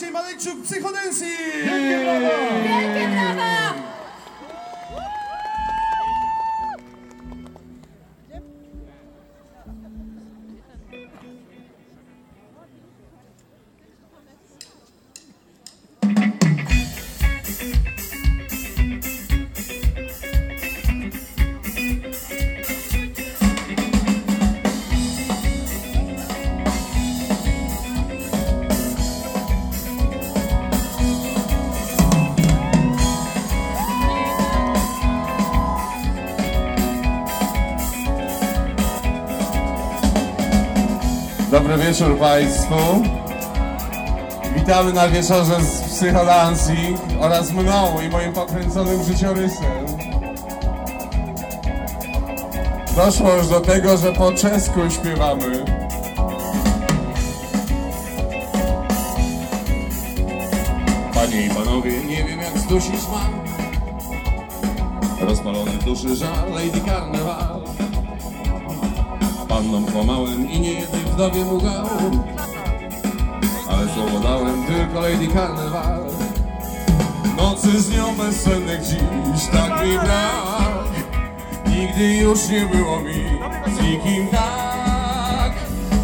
noche, Madechuk Psicodensi. ¡Bien. Wieczór Państwu. Witamy na wieczorze z Psychodancing oraz mną i moim pokręconym życiorysem. Doszło już do tego, że po czesku śpiewamy. Panie i panowie, nie wiem jak zdusić mam Rozpalony duszy żal, Lady Carnival Panną kłamałem i nie jednej wdowie mugałem Ale słowo dałem tylko Lady Carnival. Nocy z nią bezsennych dziś tak mi brak. Nigdy już nie było mi z nikim tak.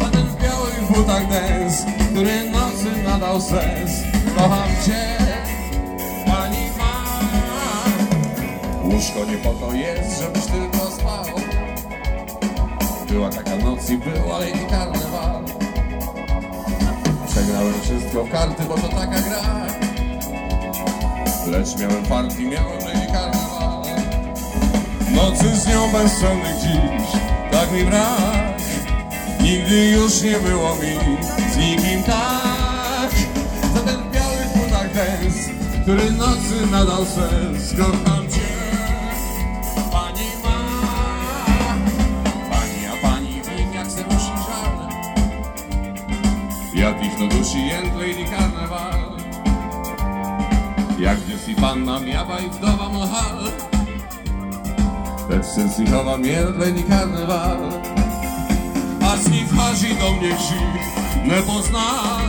A ten w białych butach dance, który nocy nadał sens. Kocham cię, pani ma. Łóżko nie po to jest, żebyś tylko była taka noc i była Lady Carnival Przegrałem wszystko w karty, bo to taka gra. Lecz miałem fart i miałem Lady Carnival Nocy z nią bezsennych dziś, tak mi brak. Nigdy już nie było mi z nikim tak. Za ten w białych butach dance, który nocy nadał sens Kocham Jednodusi Lady karnewal Jak dzieci panna miała i wdowa mohal. Lecz syn Sychowa mierleni karnewal A z nich hazi do mnie krzyk nie poznal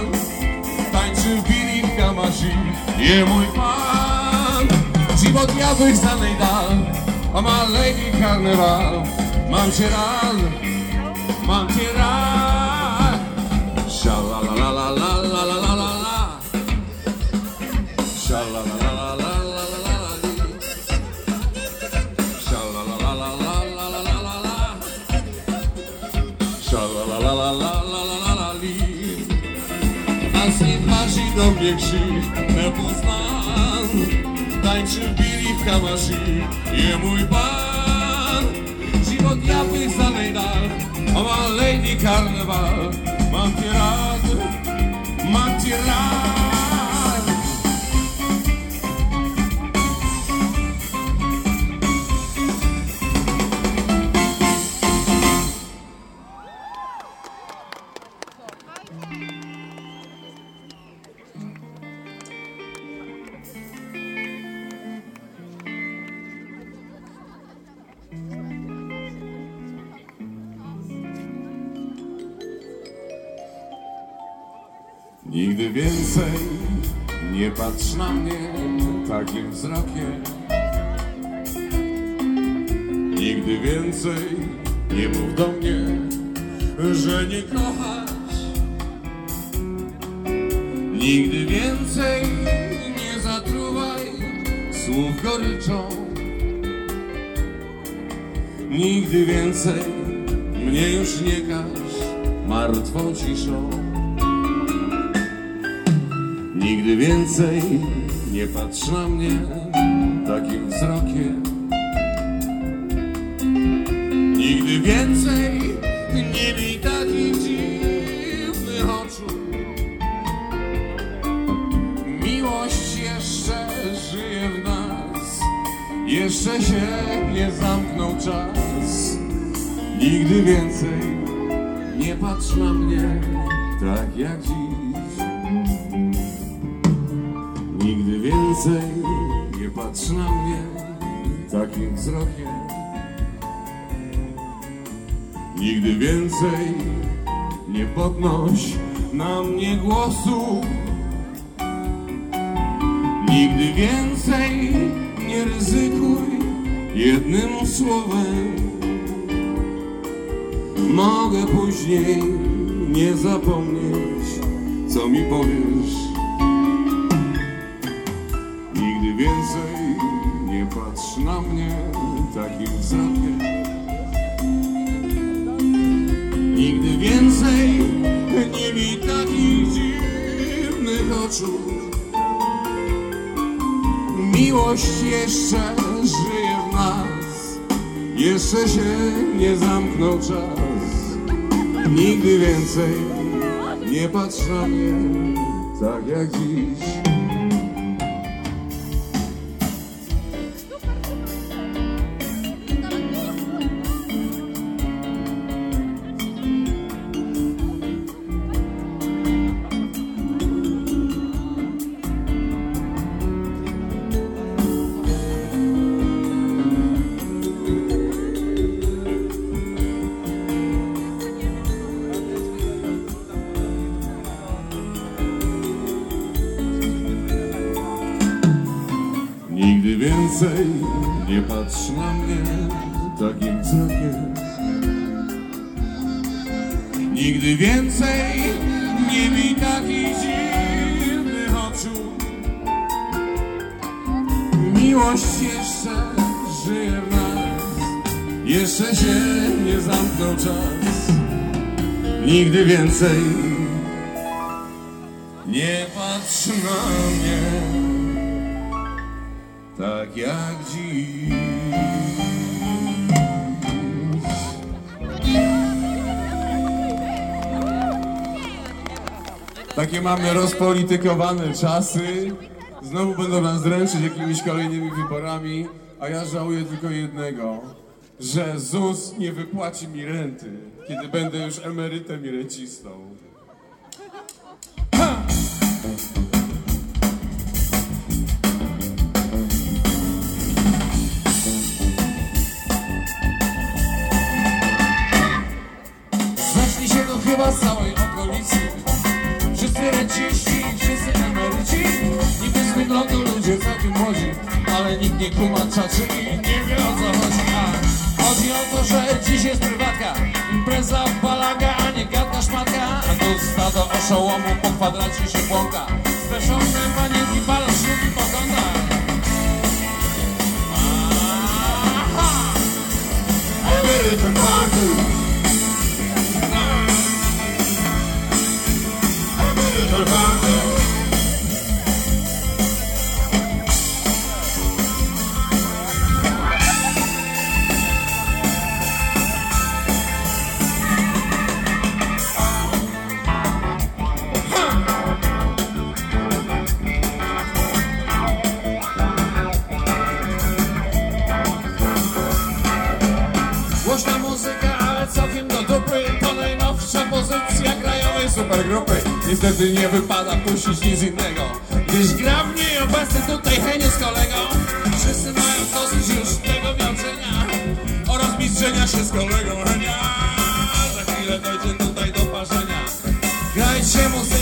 Tańczył bili w kamarzy, je mój pan. Dziwo diabłych znanej dal, a ma leni karnewal Mam się ran, do mnie krzyk Pełno znan Tańczy Billy w kamaszy Je mój pan. Život jasnych zalej dal O malejny karnewal Mam tirad Mam tirad mnie takim wzrokiem. Nigdy więcej patrz na mnie takim wzrokiem. Nigdy więcej nie miej takich dziwnych oczu. Miłość jeszcze żyje w nas, jeszcze się nie zamknął czas. Nigdy więcej nie patrz na mnie tak jak dziś. Nigdy więcej nie patrz na mnie takim wzrokiem. Nigdy więcej nie podnoś na mnie głosu. Nigdy więcej nie ryzykuj jednym słowem. Mogę później nie zapomnieć, co mi powiesz. Nie patrz na mnie takim wzrokiem. Nigdy więcej nie mi takich dziwnych oczu. Miłość jeszcze żyje w nas, jeszcze się nie zamknął czas. Nigdy więcej nie patrz na mnie tak jak dziś. Więcej nie patrz na mnie tak jak dziś. Takie mamy rozpolitykowane czasy. Znowu będą nas dręczyć jakimiś kolejnymi wyborami, a ja żałuję tylko jednego, że ZUS nie wypłaci mi renty, kiedy będę już emerytem i rencistą. Zeszli się tu chyba z całej okolicy. Wszyscy renciści, wszyscy emeryci. Niby z wyglądu ludzie całkiem młodzi Ale nikt nie kuma czaczy i nie wie o co chodzi. A chodzi o to, że dziś jest prywatka. Impreza balaga, a nie gadka szmatka. A tu stado oszołomu po kwadracie się błąka. Speszone panienki palą ślubi po kątach Aha! Emerytem party krajowej supergrupy Niestety nie wypada puścić nic innego. Gdyż gra w niej obecny tutaj Henio z kolegą. Wszyscy mają dosyć już tego miałczenia Oraz mistrzenia się z kolegą Henia. Za chwilę dojdzie tutaj do parzenia. Grajcie muzykę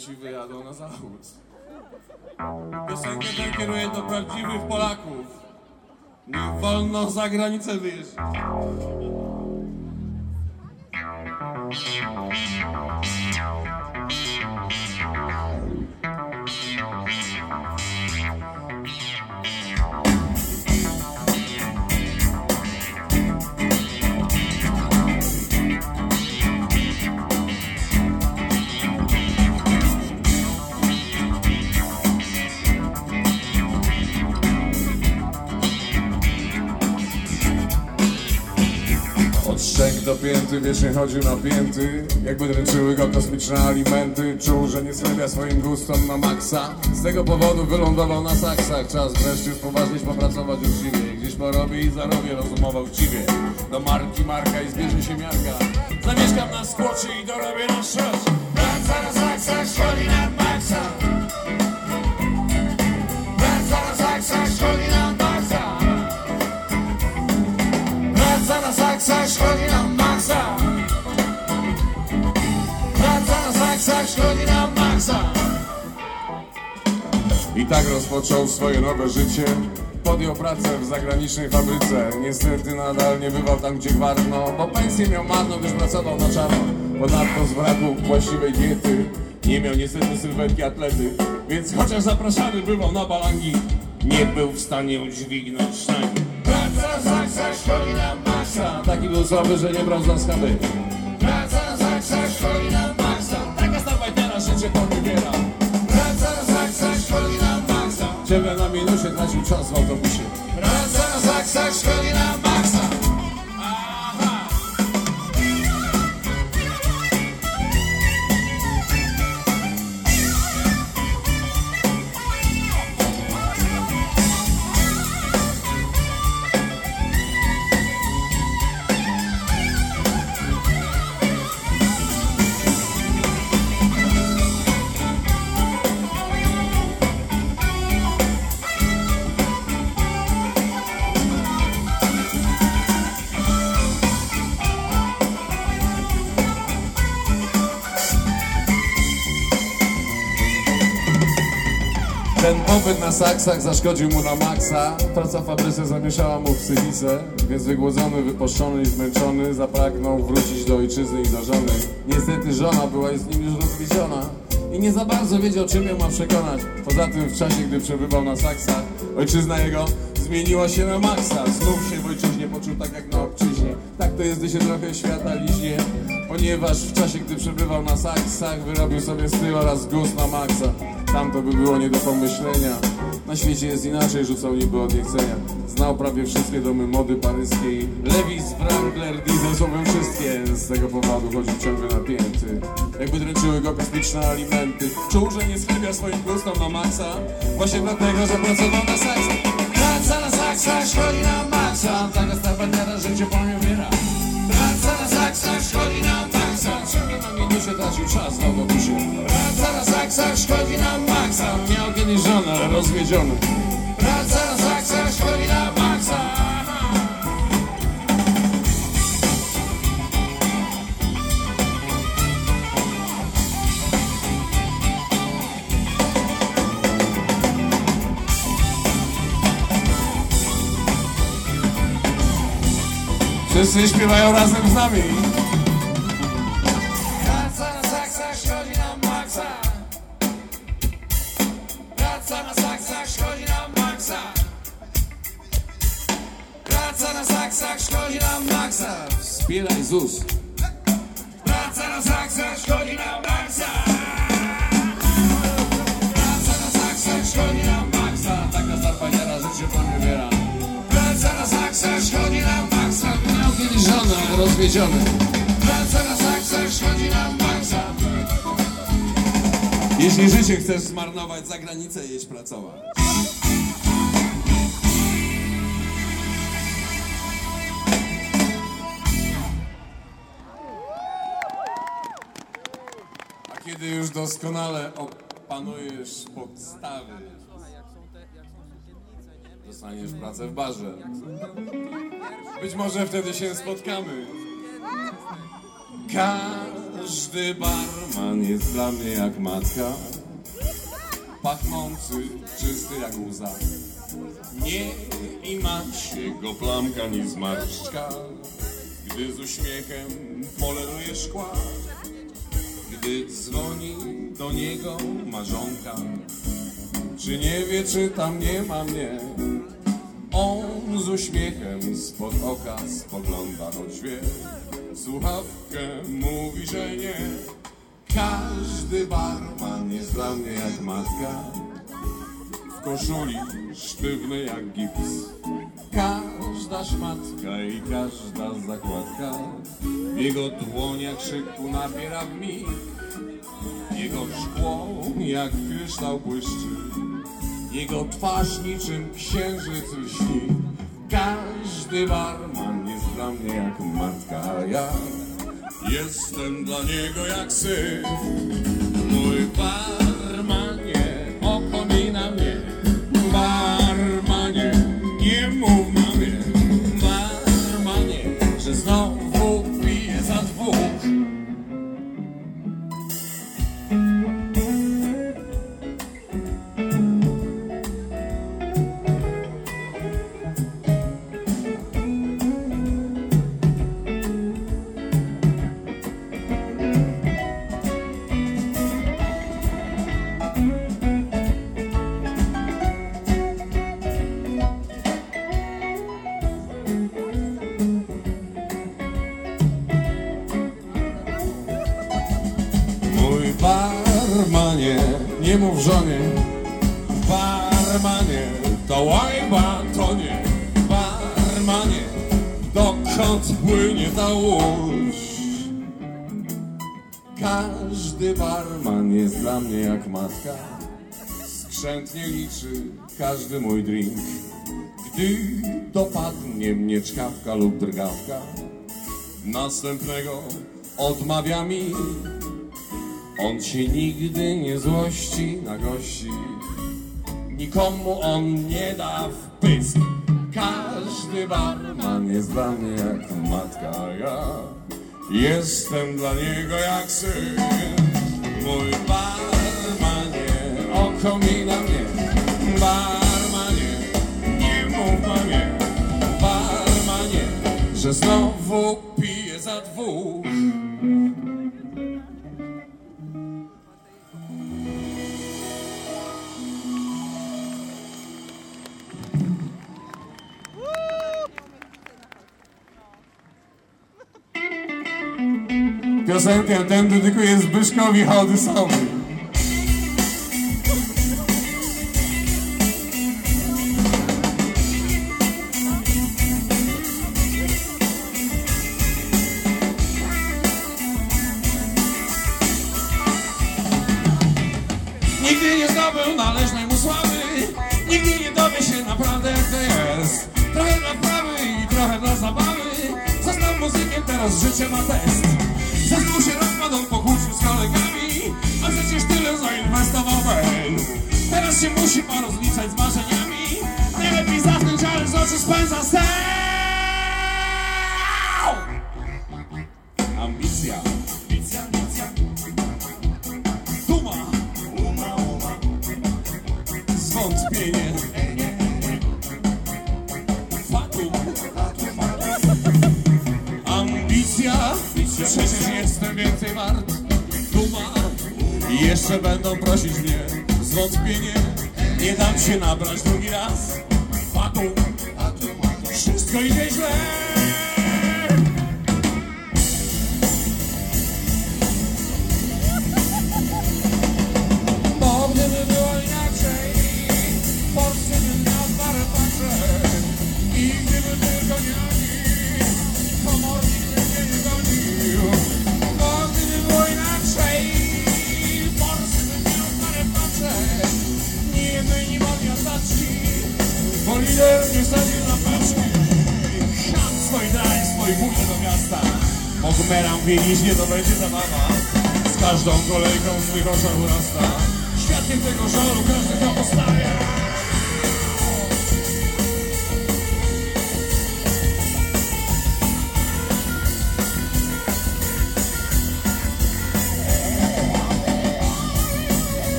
dzieci wyjadą na zachód. Piosenkę tę kieruję do prawdziwych Polaków. Nie wolno za granicę wyjeżdżać. Od szczęk do pięty wiecznie chodził napięty. Jakby dręczyły go kosmiczne alimenty. Czuł, że nie schlebia swoim gustom na maksa. Z tego powodu wylądował na saksach. Czas wreszcie spoważnić, popracować uczciwie. Gdzieś porobi i zarobię, rozumował chciwie Do marki marka i zbierze się miarka. Zamieszkam na skłoczy i dorobię na szosz Praca na saksach, szkodzi nam maksa. Praca na saksach, szkodzi nam maksa. Praca na saksach szkodzi nam maksa Praca na saksach szkodzi nam maksa I tak rozpoczął swoje nowe życie. Podjął pracę w zagranicznej fabryce. Niestety nadal nie bywał tam, gdzie gwarno Bo pensję miał marną, gdyż pracował na czarno. Ponadto z braku właściwej diety. Nie miał niestety sylwetki atlety. Więc chociaż zapraszany bywał na balangi Nie był w stanie udźwignąć sztangi Praca saksach szkodzi nam maksa Taki był słaby, że nie brał za skaby Praca na saksach szkodzi nam maksa Taka stawaj teraz, życie poniewiera Praca na saksach szkodzi nam maksa Ciebie na minusie tracił czas w autobusie Praca na saksach szkodzi nam maksa na saksach zaszkodził mu na maksa. Praca w fabryce zamieszała mu w psychice Więc wygłodzony, wypuszczony i zmęczony Zapragnął wrócić do ojczyzny i do żony. Niestety żona była z nim już rozwiedziona I nie za bardzo wiedział czym ją ma przekonać. Poza tym w czasie, gdy przebywał na saksach Ojczyzna jego zmieniła się na maksa. Znów się w ojczyźnie poczuł tak jak na obczyźnie. Tak to jest, gdy się trochę świata liźnie Ponieważ w czasie, gdy przebywał na saksach Wyrobił sobie styl oraz gust na maksa. Tam to by było nie do pomyślenia Na świecie jest inaczej, rzucał niby od niechcenia Znał prawie wszystkie domy mody paryskiej. Levis, Wrangler, Diesel, słowem wszystkie. Z tego powodu chodził ciągle napięty Jakby dręczyły go kosmiczne alimenty. Czuł, że nie schlebia swoim gustom na maksa. Właśnie dlatego, że pracował na saksach Praca na saksach szkodzi nam maksa. Taka stawaniara, że cię poniewiera Praca na saksach szkodzi nam maksa Ciągle na minusie tracił czas w autobusie Praca na saksach szkodzi nam maksa. Miał kiedyś żonę, rozwiedziony Praca na saksach szkodzi nam maksa. Wszyscy śpiewają razem z nami. Życie chcesz zmarnować za granicę, jedź pracować. A kiedy już doskonale opanujesz podstawy, dostaniesz pracę w barze. Być może wtedy się spotkamy. Każdy barman jest dla mnie jak matka, pachnący, czysty jak łza. Nie i ma się go plamka ni zmarszczka, gdy z uśmiechem poleruje szkła. Gdy dzwoni do niego marzonka, czy nie wie, czy tam nie ma mnie? On z uśmiechem spod oka spogląda, choć wie, słuchawkę mówi, że nie. Każdy barman jest dla mnie jak matka, w koszuli sztywny jak gips. Każda szmatka i każda zakładka w jego dłoniach szyku nabiera w mig. Jego szkło jak kryształ błyszczy, jego twarz niczym księżyc lśni. Każdy barman jest dla mnie jak matka, a ja jestem dla niego jak syn. Mój barmanie, skrzętnie liczy każdy mój drink. Gdy dopadnie mnie czkawka lub drgawka, następnego odmawia mi. On się nigdy nie złości na gości, nikomu on nie da w pysk. Każdy barman jest dla mnie jak matka, ja jestem dla niego jak syn. Mój barmanie, oko mi na mnie, barmanie, nie mów mamie, barmanie, że znowu piję za dwóch. Piosenkę tę dedykuję Zbyszkowi Hołdysowi.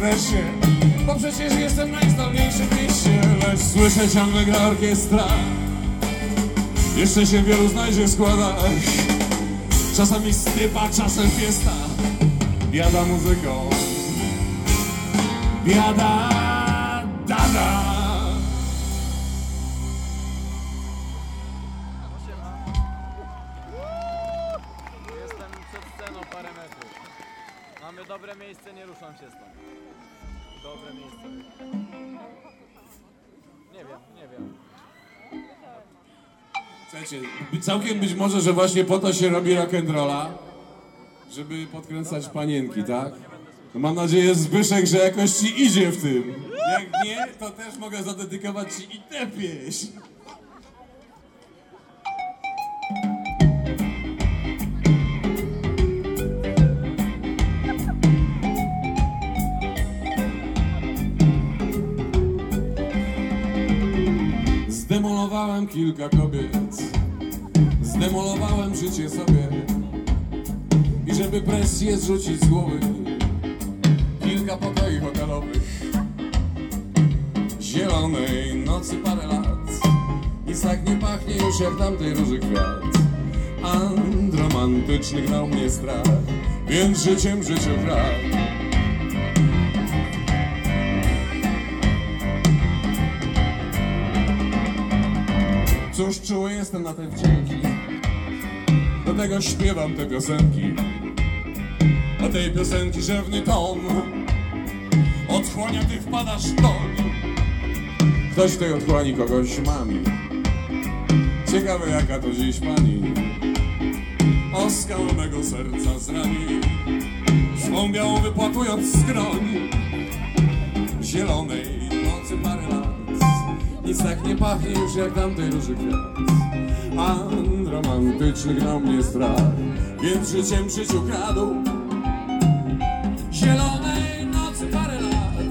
Wreszcie, bo przecież jestem najzdolniejszy w mieście Lecz słyszę ciągle gra orkiestra. Jeszcze się wielu znajdzie w składach Czasami stypa, czasem fiesta. Biada muzyką. Biada, całkiem być może, że właśnie po to się robi rock'n'rolla, żeby podkręcać panienki, tak? No mam nadzieję, Zbyszek, że jakoś ci idzie w tym. Jak nie, to też mogę zadedykować ci i tę pieśń. Zdemolowałem kilka kobiet Zdemolowałem życie sobie. I żeby presję zrzucić z głowy. Kilka pokoi hotelowych. Zielonej nocy parę lat. Nic tak nie pachnie już jak tamtej róży kwiat. Andromantyczny gnał mnie strach. Więc życiem życiu kradł. Cóż czuły jestem na te wdzięki Do tego śpiewam te piosenki. A tej piosenki rzewny ton. Otchłania ty wpadasz ton. Ktoś tej otchłani kogoś? Mami. Ciekawe jaka to dziś pani. Oskał mego serca zrani. Swą białą wypłatując skroń. Zielonej nocy parę lat. Nic tak nie pachnie już jak tamtej róży kwiat Andromantyczny gnał mnie strach Więc życiem życiu kradł. Zielonej nocy parę lat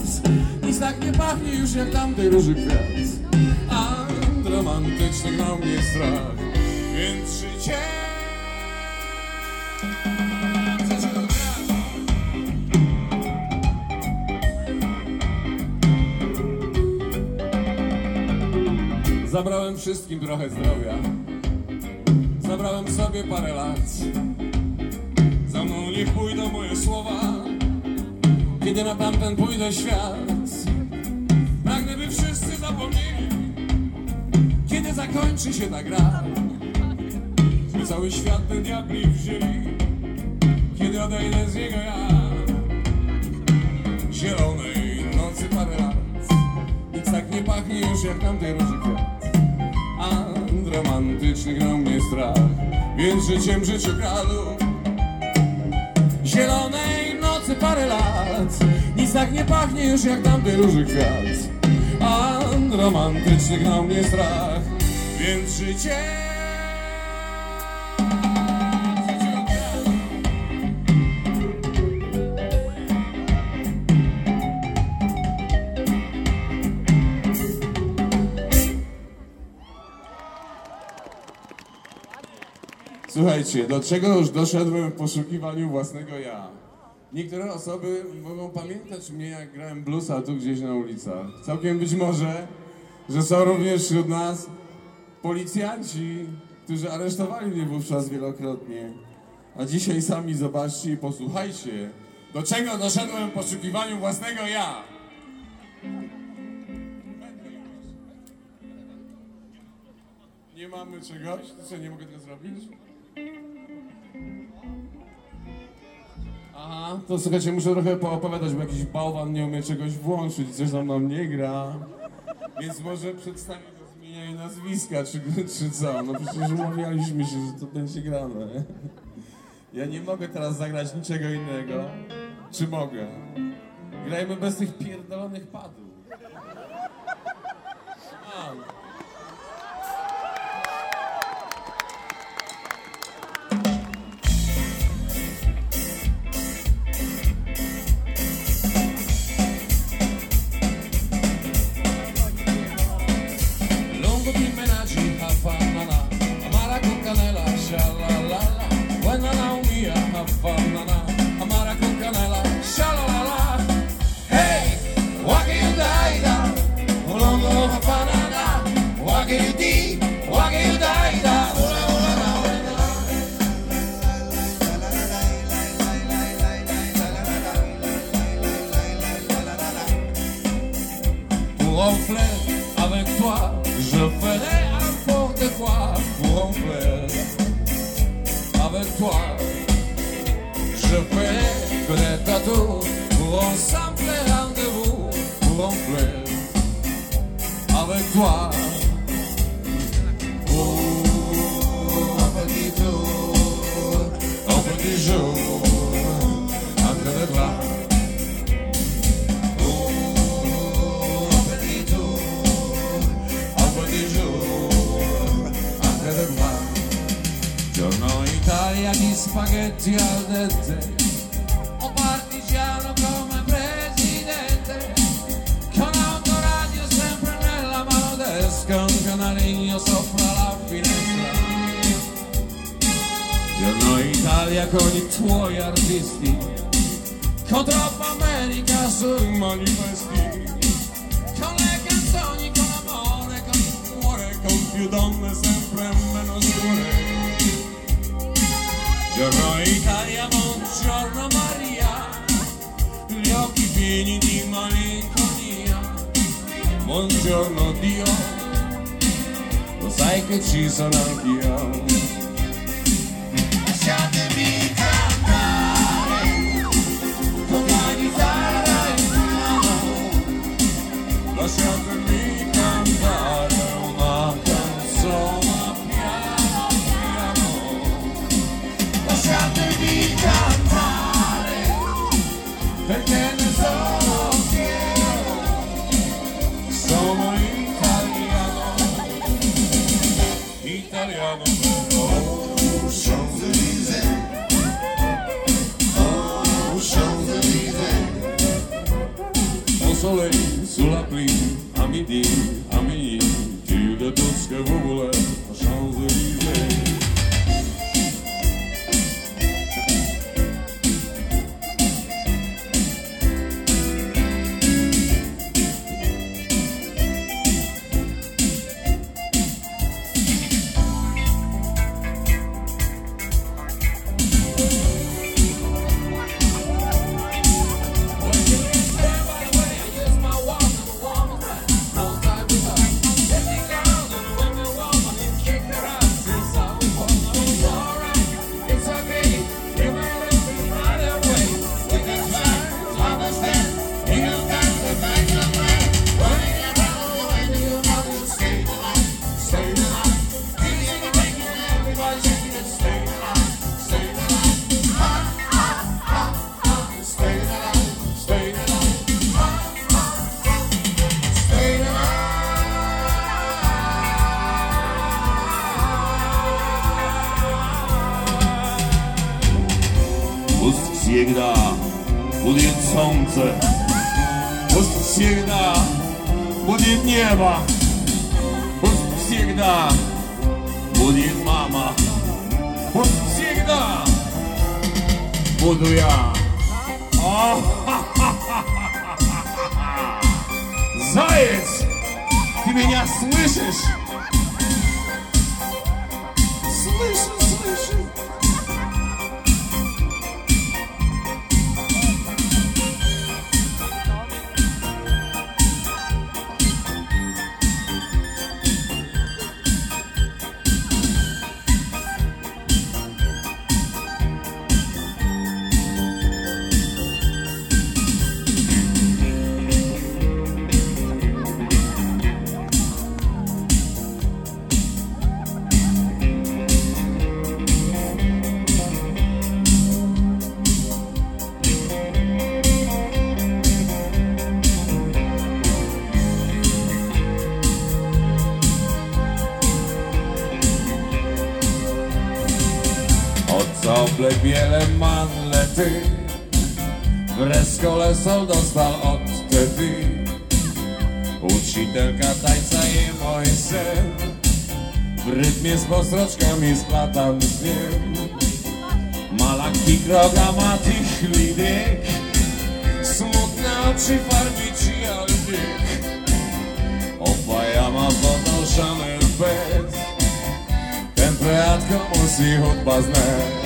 Nic tak nie pachnie już jak tamtej róży kwiat. Andromantyczny gnał mnie strach Więc życie w życiu kradł Zabrałem wszystkim trochę zdrowia Zabrałem sobie parę lat. Za mną niech pójdą moje słowa. Kiedy na tamten pójdę świat Pragnę by wszyscy zapomnieli Kiedy zakończy się ta gra. By cały świat ten diabli wzięli Kiedy odejdę z niego ja. Zielonej nocy parę lat. Nic tak nie pachnie już jak tamtej róży Gnał mnie strach Więc życiem w życiu kradł Zielonej nocy parę lat Nic tak nie pachnie już jak tamtej róży kwiat. Andromantyczny gnał mnie strach Więc życie Słuchajcie, do czego już doszedłem w poszukiwaniu własnego ja? Niektóre osoby mogą pamiętać mnie, jak grałem bluesa tu gdzieś na ulicach. Całkiem być może, że są również wśród nas policjanci, którzy aresztowali mnie wówczas wielokrotnie. A dzisiaj sami zobaczcie i posłuchajcie, do czego doszedłem w poszukiwaniu własnego ja. Nie mamy czegoś? Co, nie mogę tego zrobić? Aha, to słuchajcie, muszę trochę poopowiadać, bo jakiś bałwan nie umie czegoś włączyć, coś tam nam nie gra. Więc może przedstawię do zmieniania nazwiska, czy, czy co? No przecież umawialiśmy się, że to będzie grane. Ja nie mogę teraz zagrać niczego innego. Czy mogę? Grajmy bez tych pierdolonych padów. Lungo sha la la la. When I know we na. Amara con canela, sha la la la. Hey, waki you die da. Na. Waki you. soir. spaghetti al dente. O partigiano come presidente con autoradio sempre nella mano destra un canarino sopra la finestra. Giorno Italia con i tuoi artisti con troppa America sui manifesto pieni di malinconia. Buongiorno Dio, lo sai che ci sono anch'io. szegér. Malaki krogamat i ślidek, smutne oczy farmici albiek. Obaja ma podnoszany bet, ten teatr komuś hudba znać.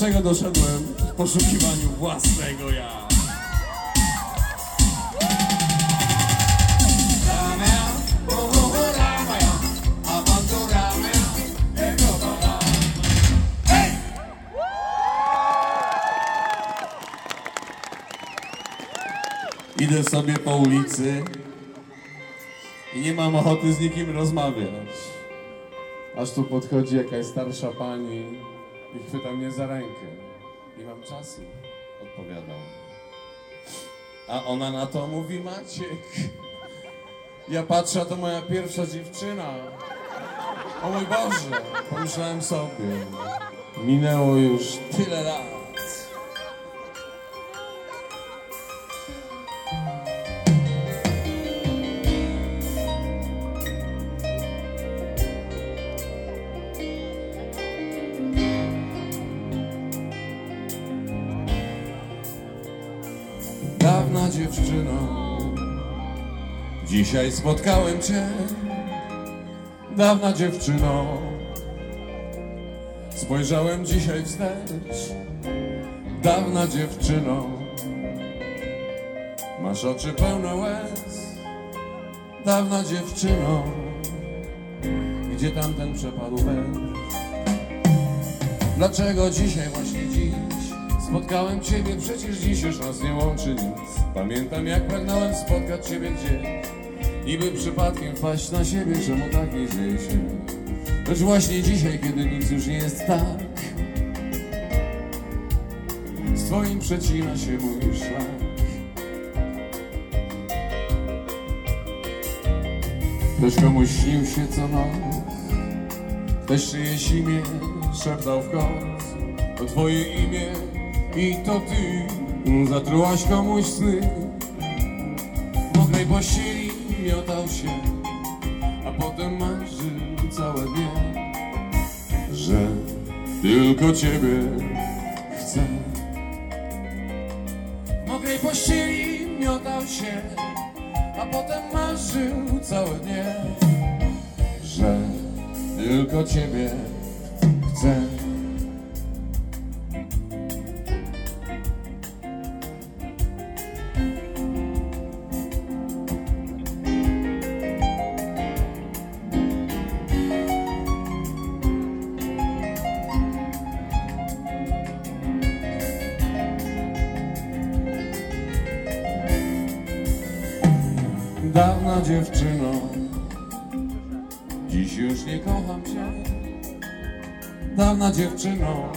Czego doszedłem w poszukiwaniu własnego ja. Idę sobie po ulicy i nie mam ochoty z nikim rozmawiać. Aż tu podchodzi jakaś starsza pani chwyta mnie za rękę. Nie mam czasu, odpowiadam. A ona na to mówi Maciek. Ja patrzę, to moja pierwsza dziewczyna. O mój Boże, pomyślałem sobie. Minęło już tyle lat. Dziewczyno, dzisiaj spotkałem cię. Dawna dziewczyno, spojrzałem dzisiaj wstecz. Dawna dziewczyno, masz oczy pełne łez. Dawna dziewczyno, gdzie tamten przepadł węż? Dlaczego dzisiaj, właśnie dziś Spotkałem Ciebie, przecież dziś już nas nie łączy nic Pamiętam jak pragnąłem spotkać Ciebie gdzieś Niby przypadkiem wpaść na siebie, czemu tak nie dzieje się? Lecz właśnie dzisiaj, kiedy nic już nie jest tak Z Twoim przecina się mój szlak. Ktoś komuś śnił się co noc Ktoś czyjeś imię szeptał w koc To twoje imię i to ty Zatrułaś komuś sny. W mokrej pościeli miotał się A potem marzył całe dnie Że tylko ciebie chcę. W mokrej pościeli miotał się A potem marzył całe dnie Że tylko ciebie Dawna dziewczyno,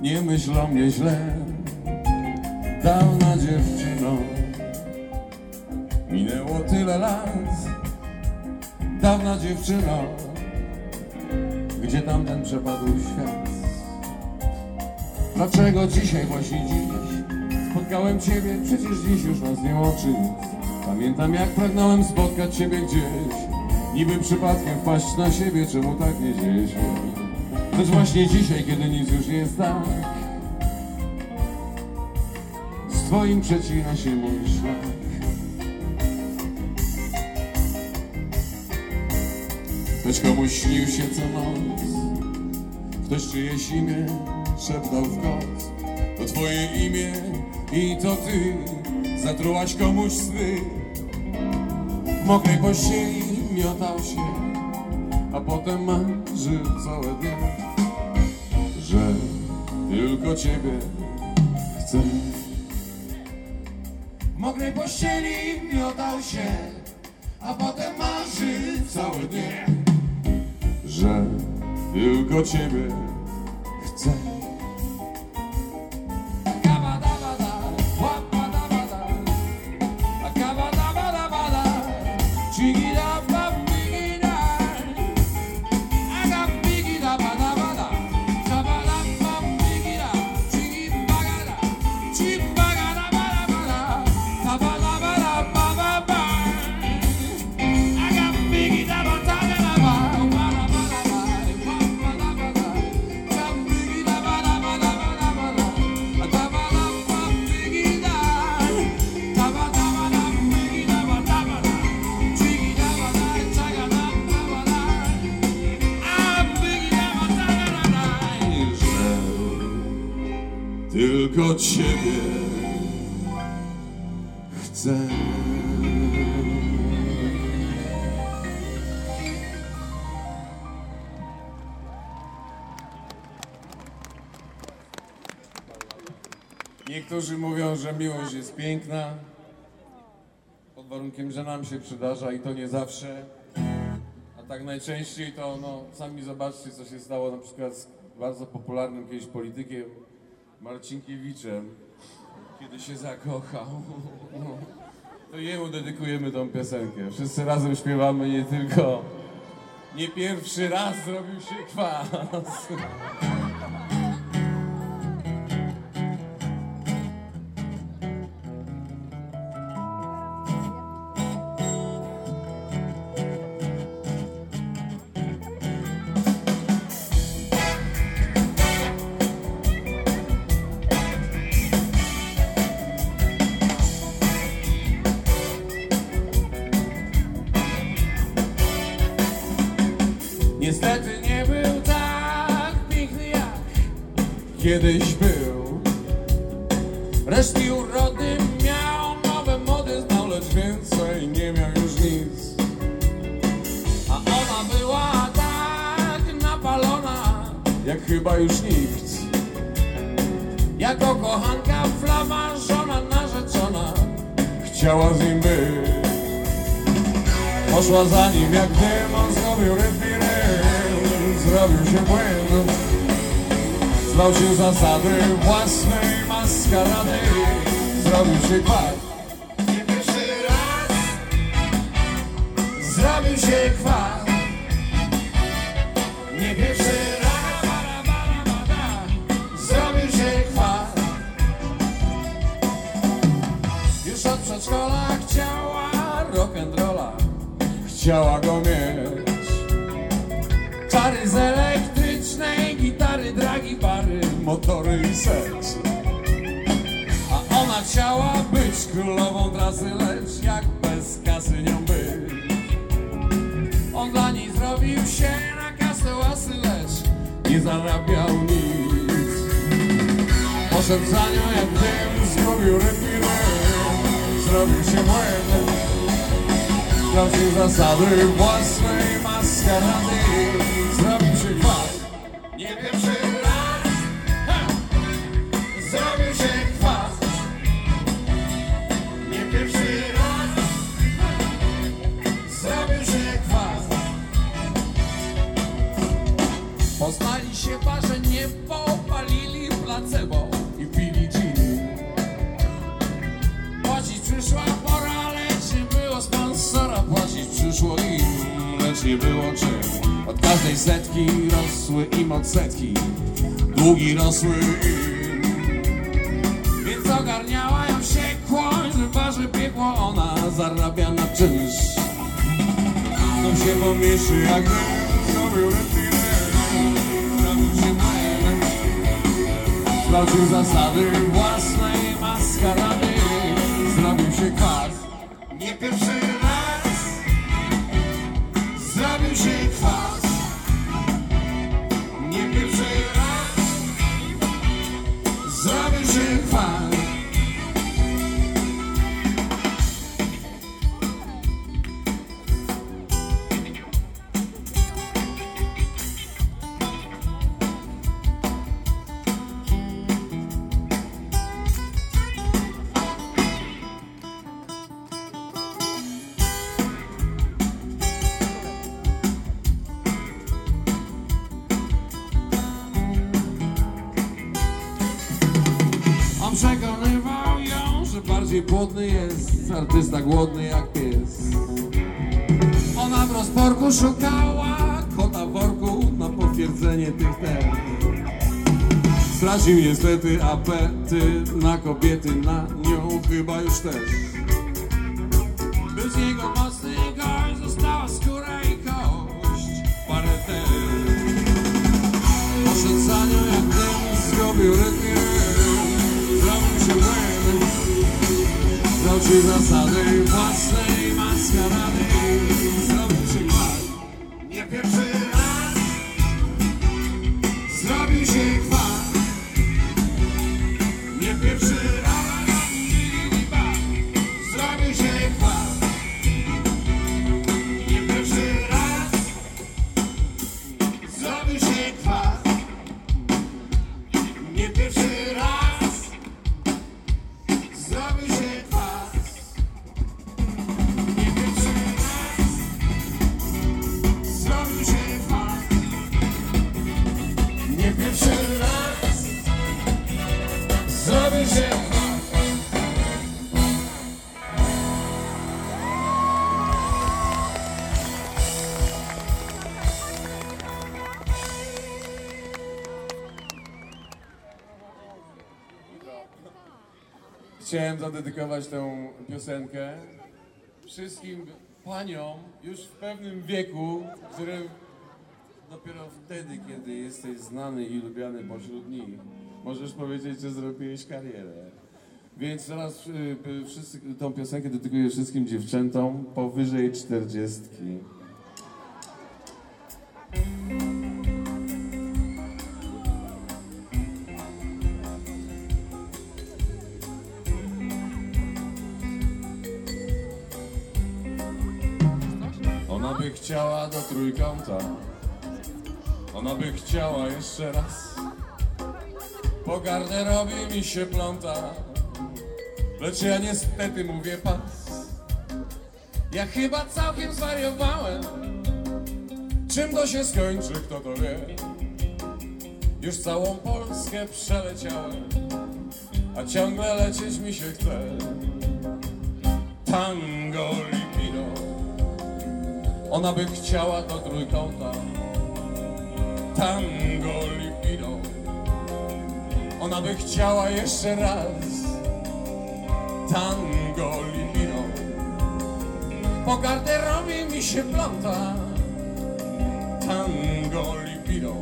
nie myśl o mnie źle. Dawna dziewczyno, minęło tyle lat. Dawna dziewczyno, gdzie tamten przepadł świat? Dlaczego dzisiaj, właśnie dziś spotkałem Ciebie? Przecież dziś już nas nie nic. Pamiętam jak pragnąłem spotkać Ciebie gdzieś Niby przypadkiem wpaść na siebie, czemu tak nie dzieje się? Lecz właśnie dzisiaj, kiedy nic już nie jest tak Z Twoim przecina się mój szlak. Ktoś komuś śnił się co noc. Ktoś czyjeś imię szeptał w koc To twoje imię i to ty. Zatrułaś komuś sny. W mokrej pościeli miotał się A potem marzył całe dnie Że tylko ciebie chcę. W mokrej pościeli miotał się A potem marzył całe dnie Że tylko ciebie że nam się przydarza i to nie zawsze. A tak najczęściej to, no, sami zobaczcie, co się stało na przykład z bardzo popularnym kiedyś politykiem Marcinkiewiczem, kiedy się zakochał. To jemu dedykujemy tą piosenkę. Wszyscy razem śpiewamy nie tylko. Nie pierwszy raz zrobił się kwas. Chyba że nie popalili placebo i pili gin. Płacić przyszła pora, lecz nie było sponsora. Płacić przyszło im, lecz nie było czym. Od każdej setki rosły im odsetki, długi rosły im. Więc ogarniała ją wściekłość, że waży piekło ona zarabia na czymś. To się pomieszy jak zrobił Sprawdził zasady własnej artysta głodny jak pies. Ona w rozporku szukała kota w worku na potwierdzenie tych tez. Stracił niestety apetyt na kobiety, na nią chyba już też. Był z niego mocny gość, została skóra i kość, parę też. Poszedł za nią jak dym, zrobił rytm, Ти на сани пасне. Chciałem zadedykować tę piosenkę wszystkim paniom już w pewnym wieku, w którym dopiero wtedy, kiedy jesteś znany i lubiany pośród nich, możesz powiedzieć, że zrobiłeś karierę. Więc teraz y, wszyscy, tą piosenkę dedykuję wszystkim dziewczętom powyżej czterdziestki. Chciała do trójkąta. Ona by chciała jeszcze raz. Po garderobie mi się pląta. Lecz ja niestety mówię pas. Ja chyba całkiem zwariowałem. Czym to się skończy, kto to wie? Już całą Polskę przeleciałem, a ciągle lecieć mi się chce. Tango. Ona by chciała do trójkąta. Tango lipido Ona by chciała jeszcze raz. Tango lipido Po garderobie mi się pląta. Tango lipido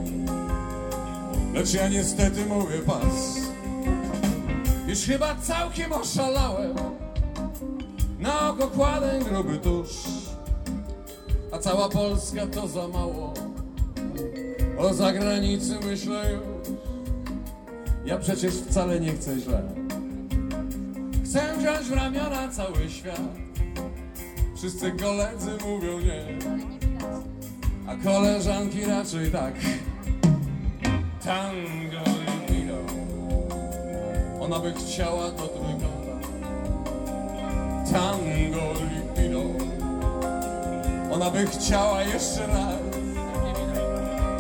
Lecz ja niestety mówię pas. Już chyba całkiem oszalałem. Na oko kładę gruby tusz a cała Polska to za mało. O zagranicy myślę już. Ja przecież wcale nie chcę źle. Chcę wziąć w ramiona cały świat. Wszyscy koledzy mówią nie, a koleżanki raczej tak. Tango libido. Ona by chciała do trójkąta. Tango libido. Ona by chciała jeszcze raz.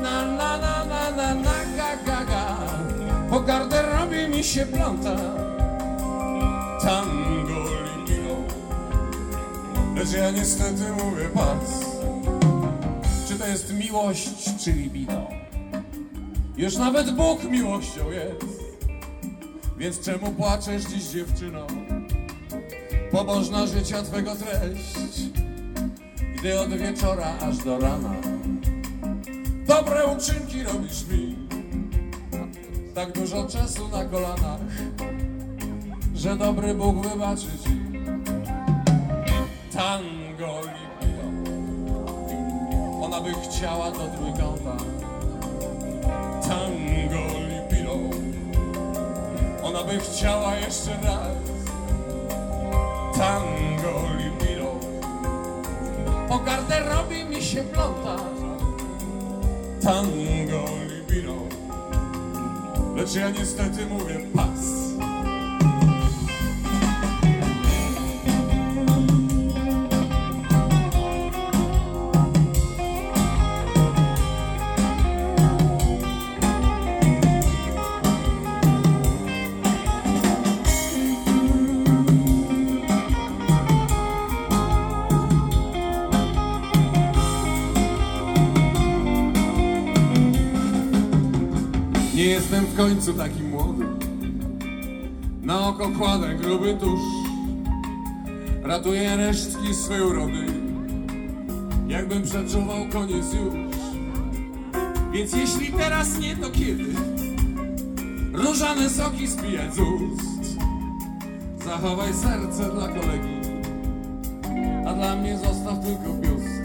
Na na na na na na się pląta Tango libido Lecz ja niestety mówię pas Czy to jest miłość, czy libido? Już nawet Bóg miłością jest Więc czemu płaczesz dziś dziewczyno? Pobożna życia twego treść Gdy od wieczora aż do rana. Dobre uczynki robisz mi. Tak dużo czasu na kolanach Że dobry Bóg wybaczy ci. Tango libido Ona by chciała do trójkąta. Tango libido Ona by chciała jeszcze raz. Tango libido Po garderobie mi się pląta. Tango libido Lecz ja niestety mówię pas w końcu taki młody. Na oko kładę gruby tusz Ratuję resztki swej urody. Jakbym przeczuwał koniec już. Więc jeśli teraz nie, to kiedy? Różane soki spijać z ust Zachowaj serce dla kolegi. A dla mnie zostaw tylko biust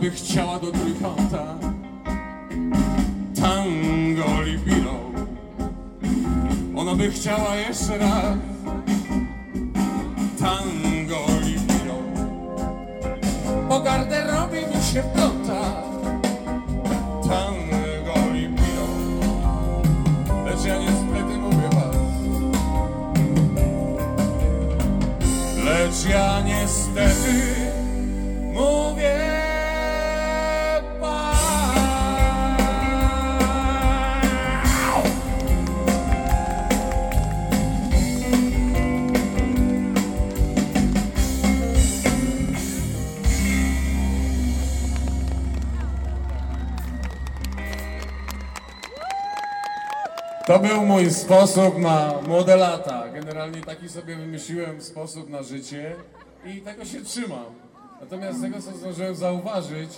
by chciała do trójkąta. Tango libido Ona by chciała jeszcze raz. Tango libido Po garderobie mi się pląta Tango libido Lecz ja niestety mówię was Lecz ja niestety To był mój sposób na młode lata. Generalnie taki sobie wymyśliłem sposób na życie i tego się trzymam. Natomiast z tego, co zdążyłem zauważyć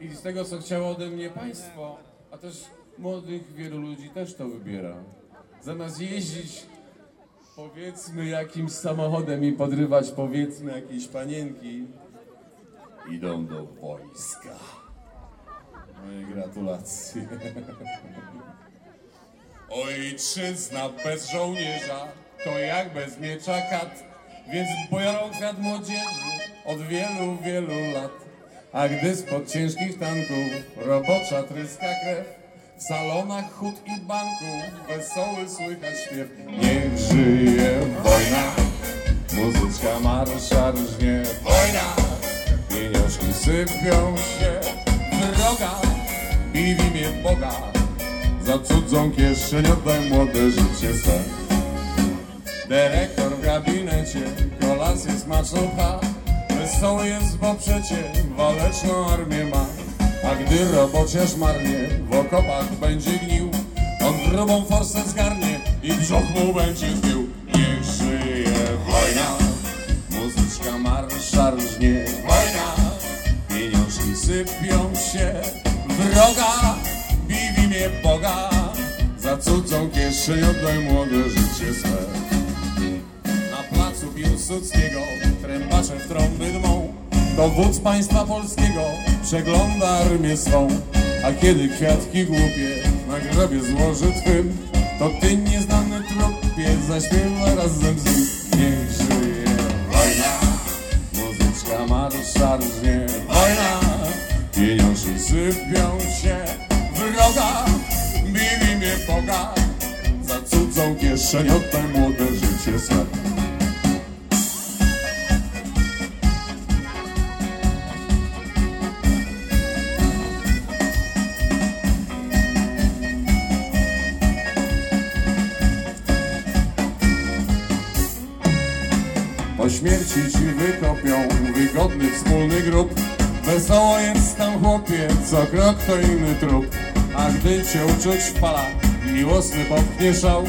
i z tego, co chciało ode mnie państwo, a też młodych wielu ludzi też to wybiera. Zamiast jeździć powiedzmy jakimś samochodem i podrywać powiedzmy jakieś panienki, idą do wojska. Moje gratulacje. Ojczyzna bez żołnierza to jak bez miecza kat, więc kwiat młodzieży od wielu, wielu lat. A gdy spod ciężkich tanków robocza tryska krew, w salonach hut i banków wesoły słychać śpiew. Niech żyje wojna, muzyczka marsza rżnie. Wojna, pieniążki sypią się, droga i w imię Boga. Za cudzą kieszeń oddaj młode życie swe. Dyrektor w gabinecie kolację smaczną pcha. Wesoły jest, bo przecie waleczną armię ma. A gdy robociarz marnie w okopach będzie gnił, on grubą forsę zgarnie i brzuch mu będzie zbił. Niech żyje wojna, muzyczka marsza rżnie. Wojna, pieniążki sypią się, wroga Za cudzą kieszeń oddaj młode życie swe. Na placu Piłsudskiego trębacze w trąby dmą. To wódz państwa polskiego przegląda armię swą. A kiedy kwiatki głupie na grobie złoży twym, to ty nieznany trupie zaśpiewa razem z nim. Niech żyje wojna, muzyczka marsza rżnie. Wojna, pieniążki sypią się, wroga, kieszeń, oddaj młode życie swe. Po śmierci ci wykopią wygodny wspólny grób. Wesoło jest tam chłopie, co krok to inny trup. A gdy cię uczuć w miłosny popchnie szał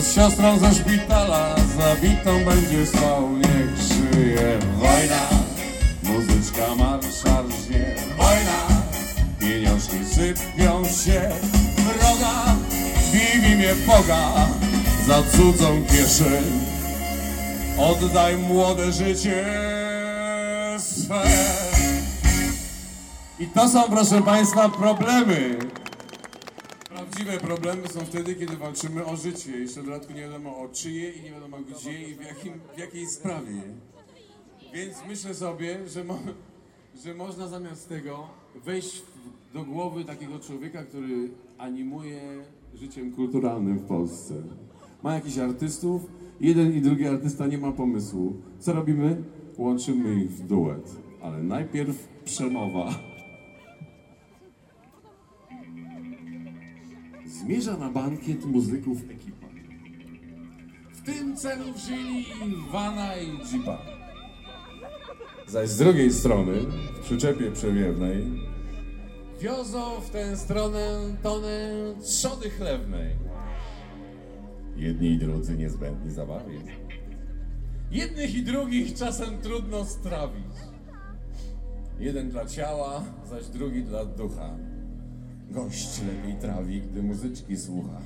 z siostrą ze szpitala zabitą będzie spał. Niech żyje wojna, muzyczka marsza rżnie. Wojna, pieniążki sypią się wroga. Bij w imię Boga za cudzą kieszeń. Oddaj młode życie swe. I to są, proszę Państwa, problemy. Prawdziwe problemy są wtedy, kiedy walczymy o życie. Jeszcze w dodatku nie wiadomo o czyje i nie wiadomo gdzie i w, jakim, w jakiej sprawie. Więc myślę sobie, że, mo, że można zamiast tego wejść do głowy takiego człowieka, który animuje życiem kulturalnym w Polsce. Ma jakichś artystów, jeden i drugi artysta nie ma pomysłu. Co robimy? Łączymy ich w duet. Ale najpierw przemowa. Zmierza na bankiet muzyków ekipa. W tym celu wzięli Iwana i Jeepa. Zaś z drugiej strony, w przyczepie przewiewnej, wiozą w tę stronę tonę trzody chlewnej. Jedni i drudzy niezbędni zabawie. Jednych i drugich czasem trudno strawić. Jeden dla ciała, zaś drugi dla ducha. Gość lepiej trawi, gdy muzyczki słucha.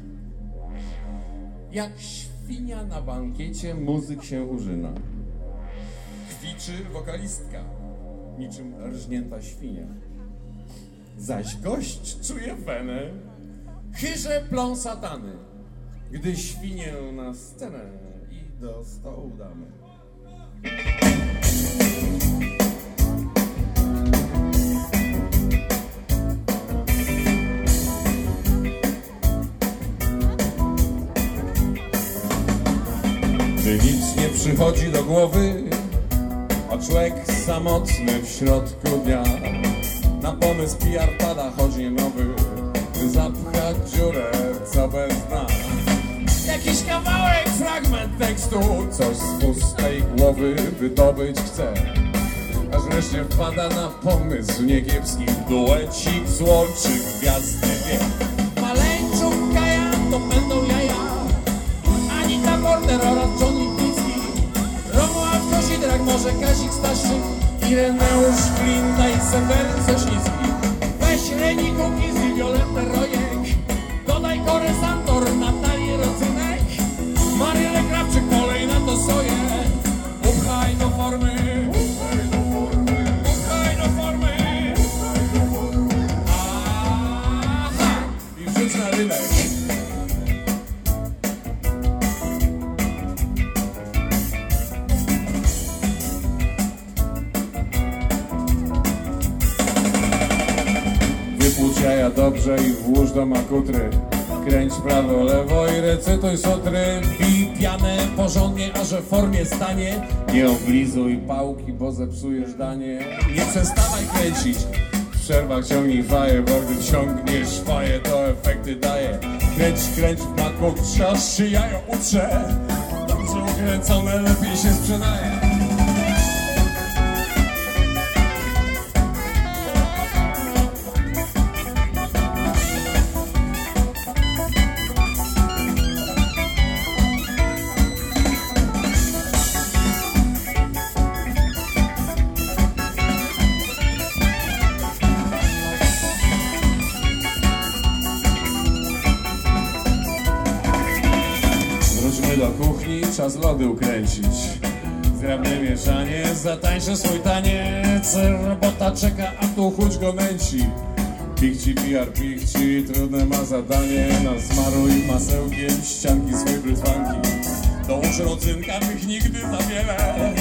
Jak świnia na bankiecie muzyk się użyna. Kwiczy wokalistka, niczym rżnięta świnia. Zaś gość czuje wenę, chyże plą satany, gdy świnię na scenę i do stołu damy. Przychodzi do głowy, a człowiek samotny w środku dnia. Na pomysł PR pada chodzi nowy, by zapchać dziurę, co bez dna. Jakiś kawałek, fragment tekstu, coś z pustej głowy wydobyć chce. Aż wreszcie wpada na pomysł niekiepski, duecik złączy gwiazdy wie. Maleńczuk, Kaja, to będą jaja. Anita Porter oraz Johnny Kozidrak, może Kazik Staszczyk Ireneusz Klinda i Seweryn Sośnicki Weź Reni Kukiz i Violettę Rojek. Dodaj Korę Santor, Natalię Rodzynek. Marylę Krawczyk, kolej na to soję Upchaj do formy Wypłucz jaja dobrze i włóż do makutry. Kręć prawo, lewo i recytuj sutry Bij pianę porządnie, a że w formie stanie. Nie oblizuj pałki, bo zepsujesz danie. Nie przestawaj kręcić. W przerwach ciągnij faję, bo gdy ciągniesz faję To efekty daje. Kręć, kręć w maku, trzasz się jajo utrze. Dobrze ukręcone lepiej się sprzedaje lody ukręcić. Zgrabne mieszanie, zatańczę swój taniec. Robota czeka, a tu chuć go nęci. Pichci, PR, pichci, trudne ma zadanie. Nasmaruj masełkiem ścianki swojej brytwanki. Dołóż rodzynka, tych nigdy za wiele.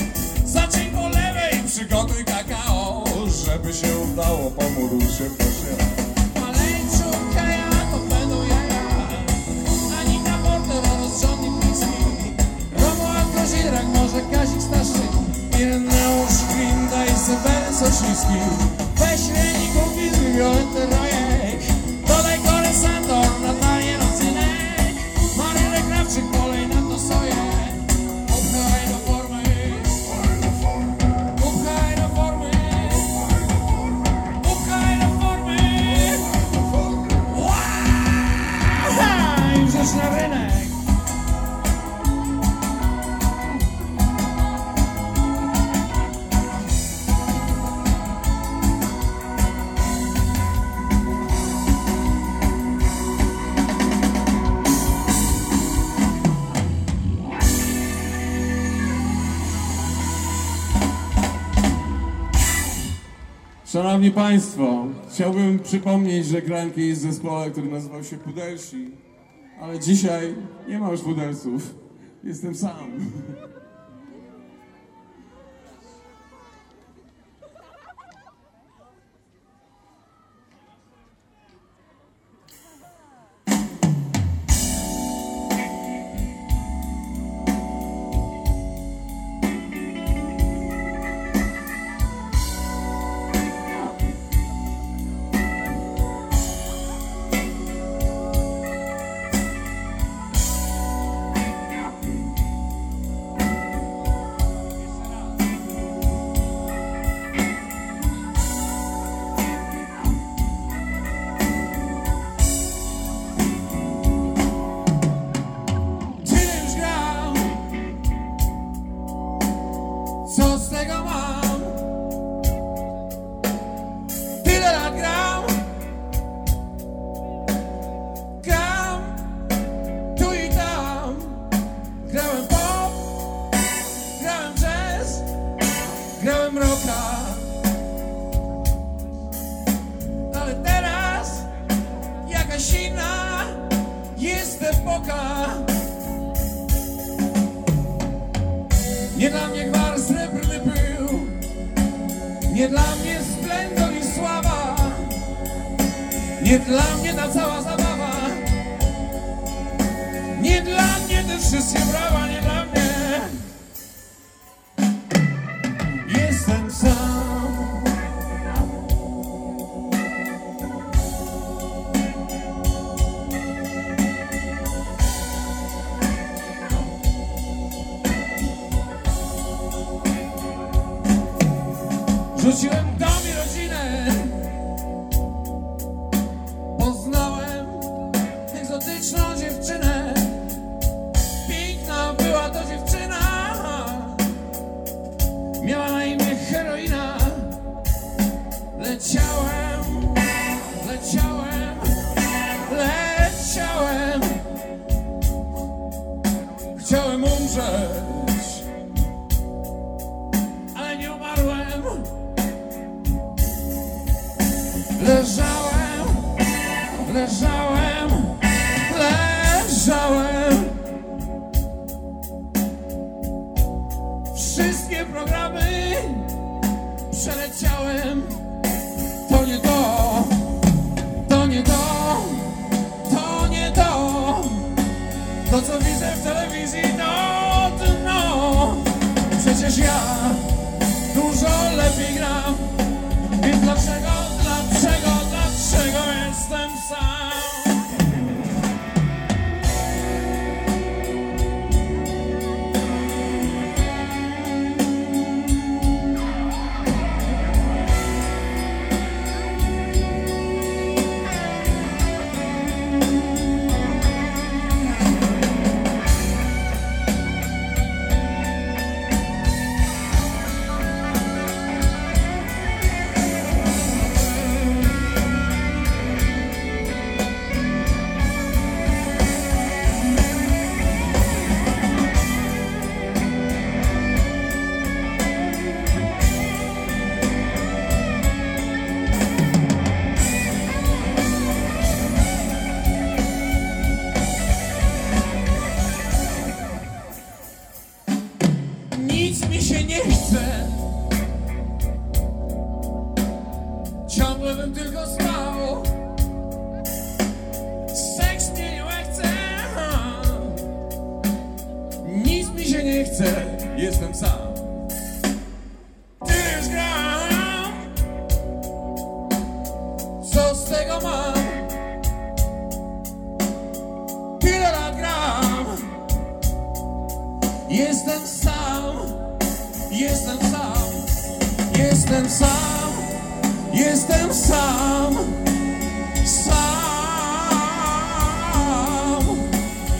Zacznij po lewej, przygotuj kakao, żeby się udało, pomódl się w. może Kazik Staszczyk Ireneusz Klinda i Seweryn Sośnicki Weź Reni Kukiz i Violettę Szanowni Państwo, chciałbym przypomnieć, że grałem kiedyś w zespole, który nazywał się Pudelsi, ale dzisiaj nie ma już pudelców. Jestem sam. Jesus. Ale nie umarłem, leżałem, leżałem.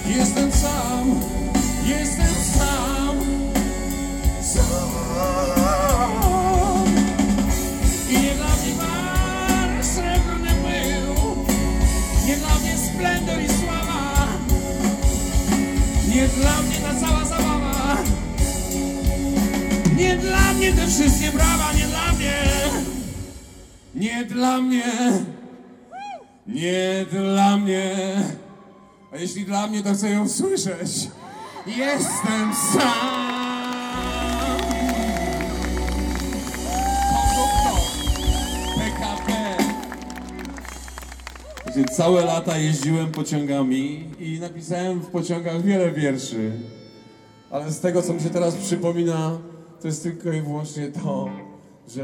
Jestem sam, jestem sam, sam. I nie dla mnie bar srebrny był, nie dla mnie splendor i sława, nie dla mnie ta cała zabawa, nie dla mnie te wszystkie brawa, nie dla mnie, nie dla mnie. Nie dla mnie. Jeśli dla mnie, to chcę ją słyszeć. Jestem sam. PKP. Całe lata jeździłem pociągami i napisałem w pociągach wiele wierszy. Ale z tego, co mi się teraz przypomina, to jest tylko i wyłącznie to, że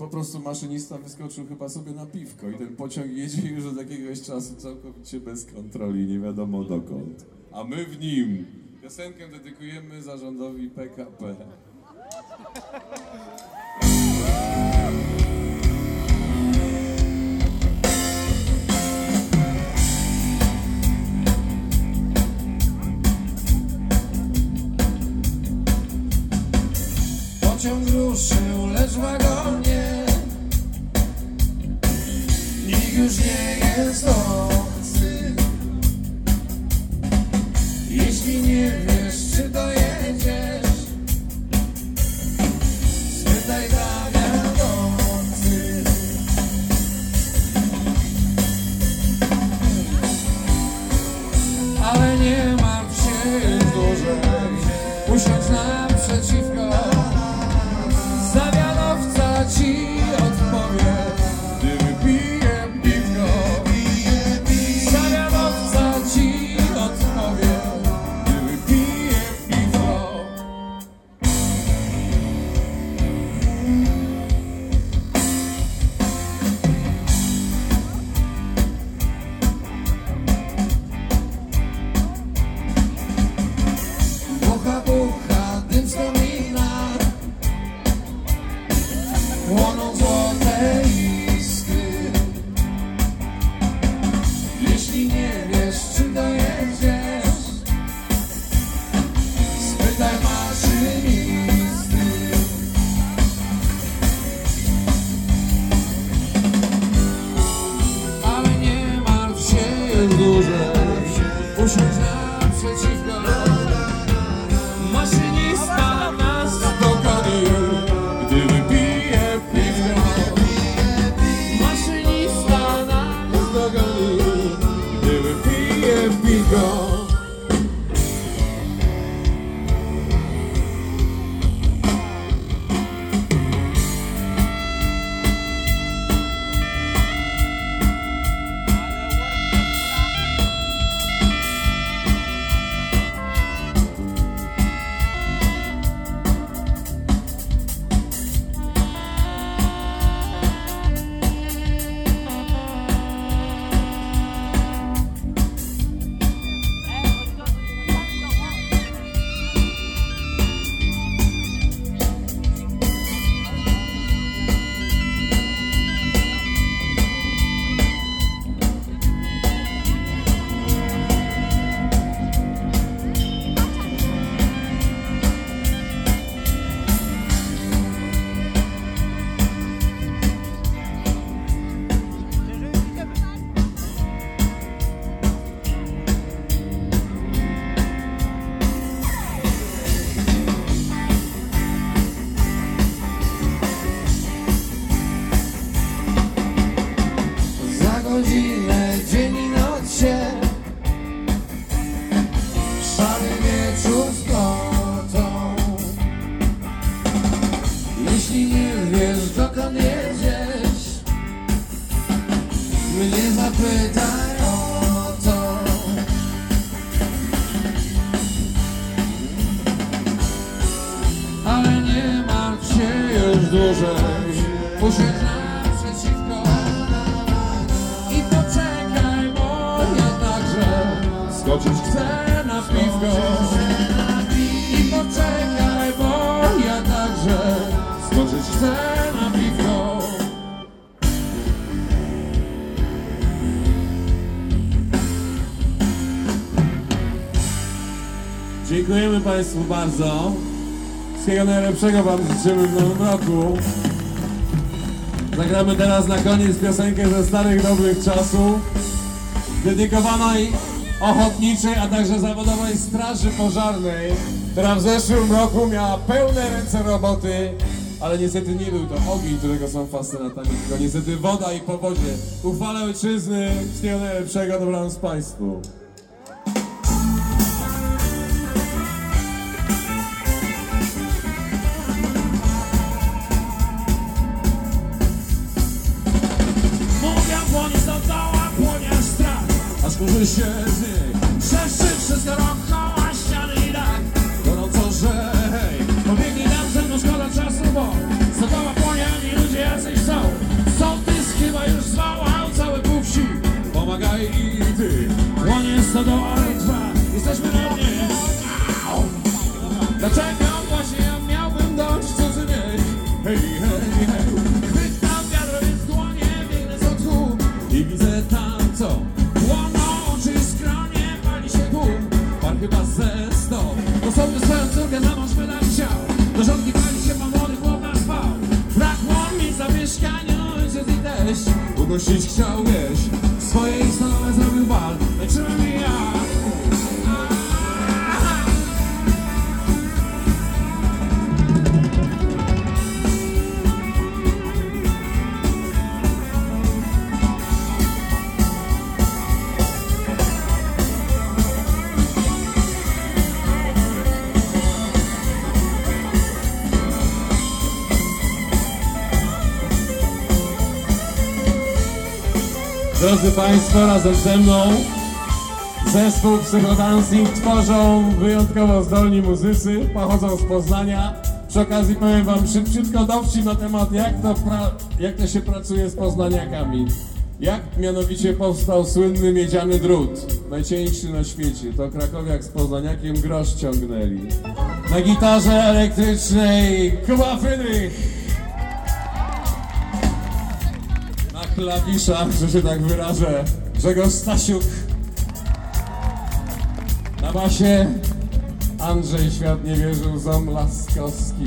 po prostu maszynista wyskoczył chyba sobie na piwko i ten pociąg jedzie już od jakiegoś czasu całkowicie bez kontroli, nie wiadomo dokąd. A my w nim piosenkę dedykujemy zarządowi PKP. Pociąg ruszył, lecz wagonie Nikt już nie jest Także skoczyć chcę na piwko. I poczekaj, bo ja także skoczyć chcę na piwko. Dziękujemy Państwu bardzo. Wszystkiego najlepszego Wam życzymy w nowym roku. Zagramy teraz na koniec piosenkę ze starych, dobrych czasów. Dedykowanej ochotniczej, a także zawodowej straży pożarnej, która w zeszłym roku miała pełne ręce roboty ale niestety nie był to ogień, którego są fascynatami, tylko niestety woda i powodzie. Uchwale ojczyzny, wszystkiego najlepszego, dobranoc Państwu. Aż Drodzy Państwo, razem ze mną zespół Psychodancing tworzą wyjątkowo zdolni muzycy, pochodzą z Poznania. Przy okazji powiem Wam szybciutko dowcip na temat, jak to, jak to się pracuje z poznaniakami. Jak mianowicie powstał słynny miedziany drut, najcieńszy na świecie. To krakowiak z poznaniakiem grosz ciągnęli. Na gitarze elektrycznej Kuba Frydrych. Klawiszach, że się tak wyrażę, Grzegorz Stasiuk. Na basie Andrzej Świat nie wierzył Ząb Laskowski.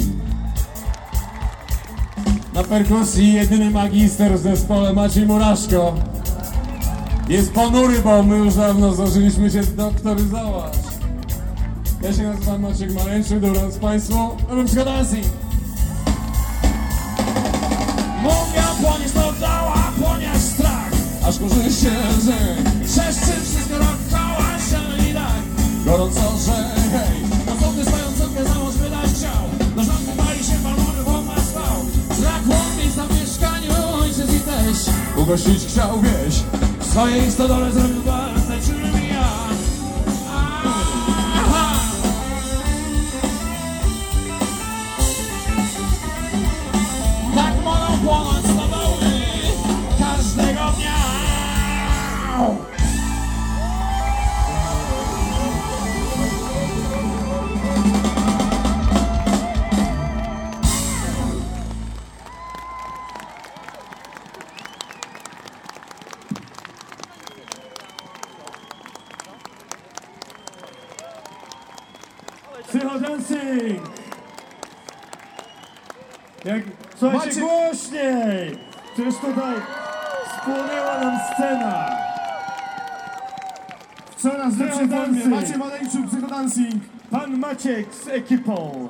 Na perkusji jedyny magister w zespole Maciej Muraszko. Jest ponury, bo my już dawno zdążyliśmy się doktoryzować. Ja się nazywam Maciek Maleńczyk, dobranoc Państwu. Robimy psychodancing. Aż kurzy się lżej. Przeszczy wszystko dookoła, ściany i dach Gorąco, że hej. Sołtys swoją córkę za mąż wydać chciał Do żonki pali się, młody chłopak spał Brakło miejsca w mieszkaniu, ojciec i teść Ugościć chciał wieś. W swojej stodole zrobił bar, Przecież tutaj spłonęła nam scena! Co nas lepsze Psychodancing. formie? Macie Maleńczuk, Psychodancing. Pan Maciek z ekipą!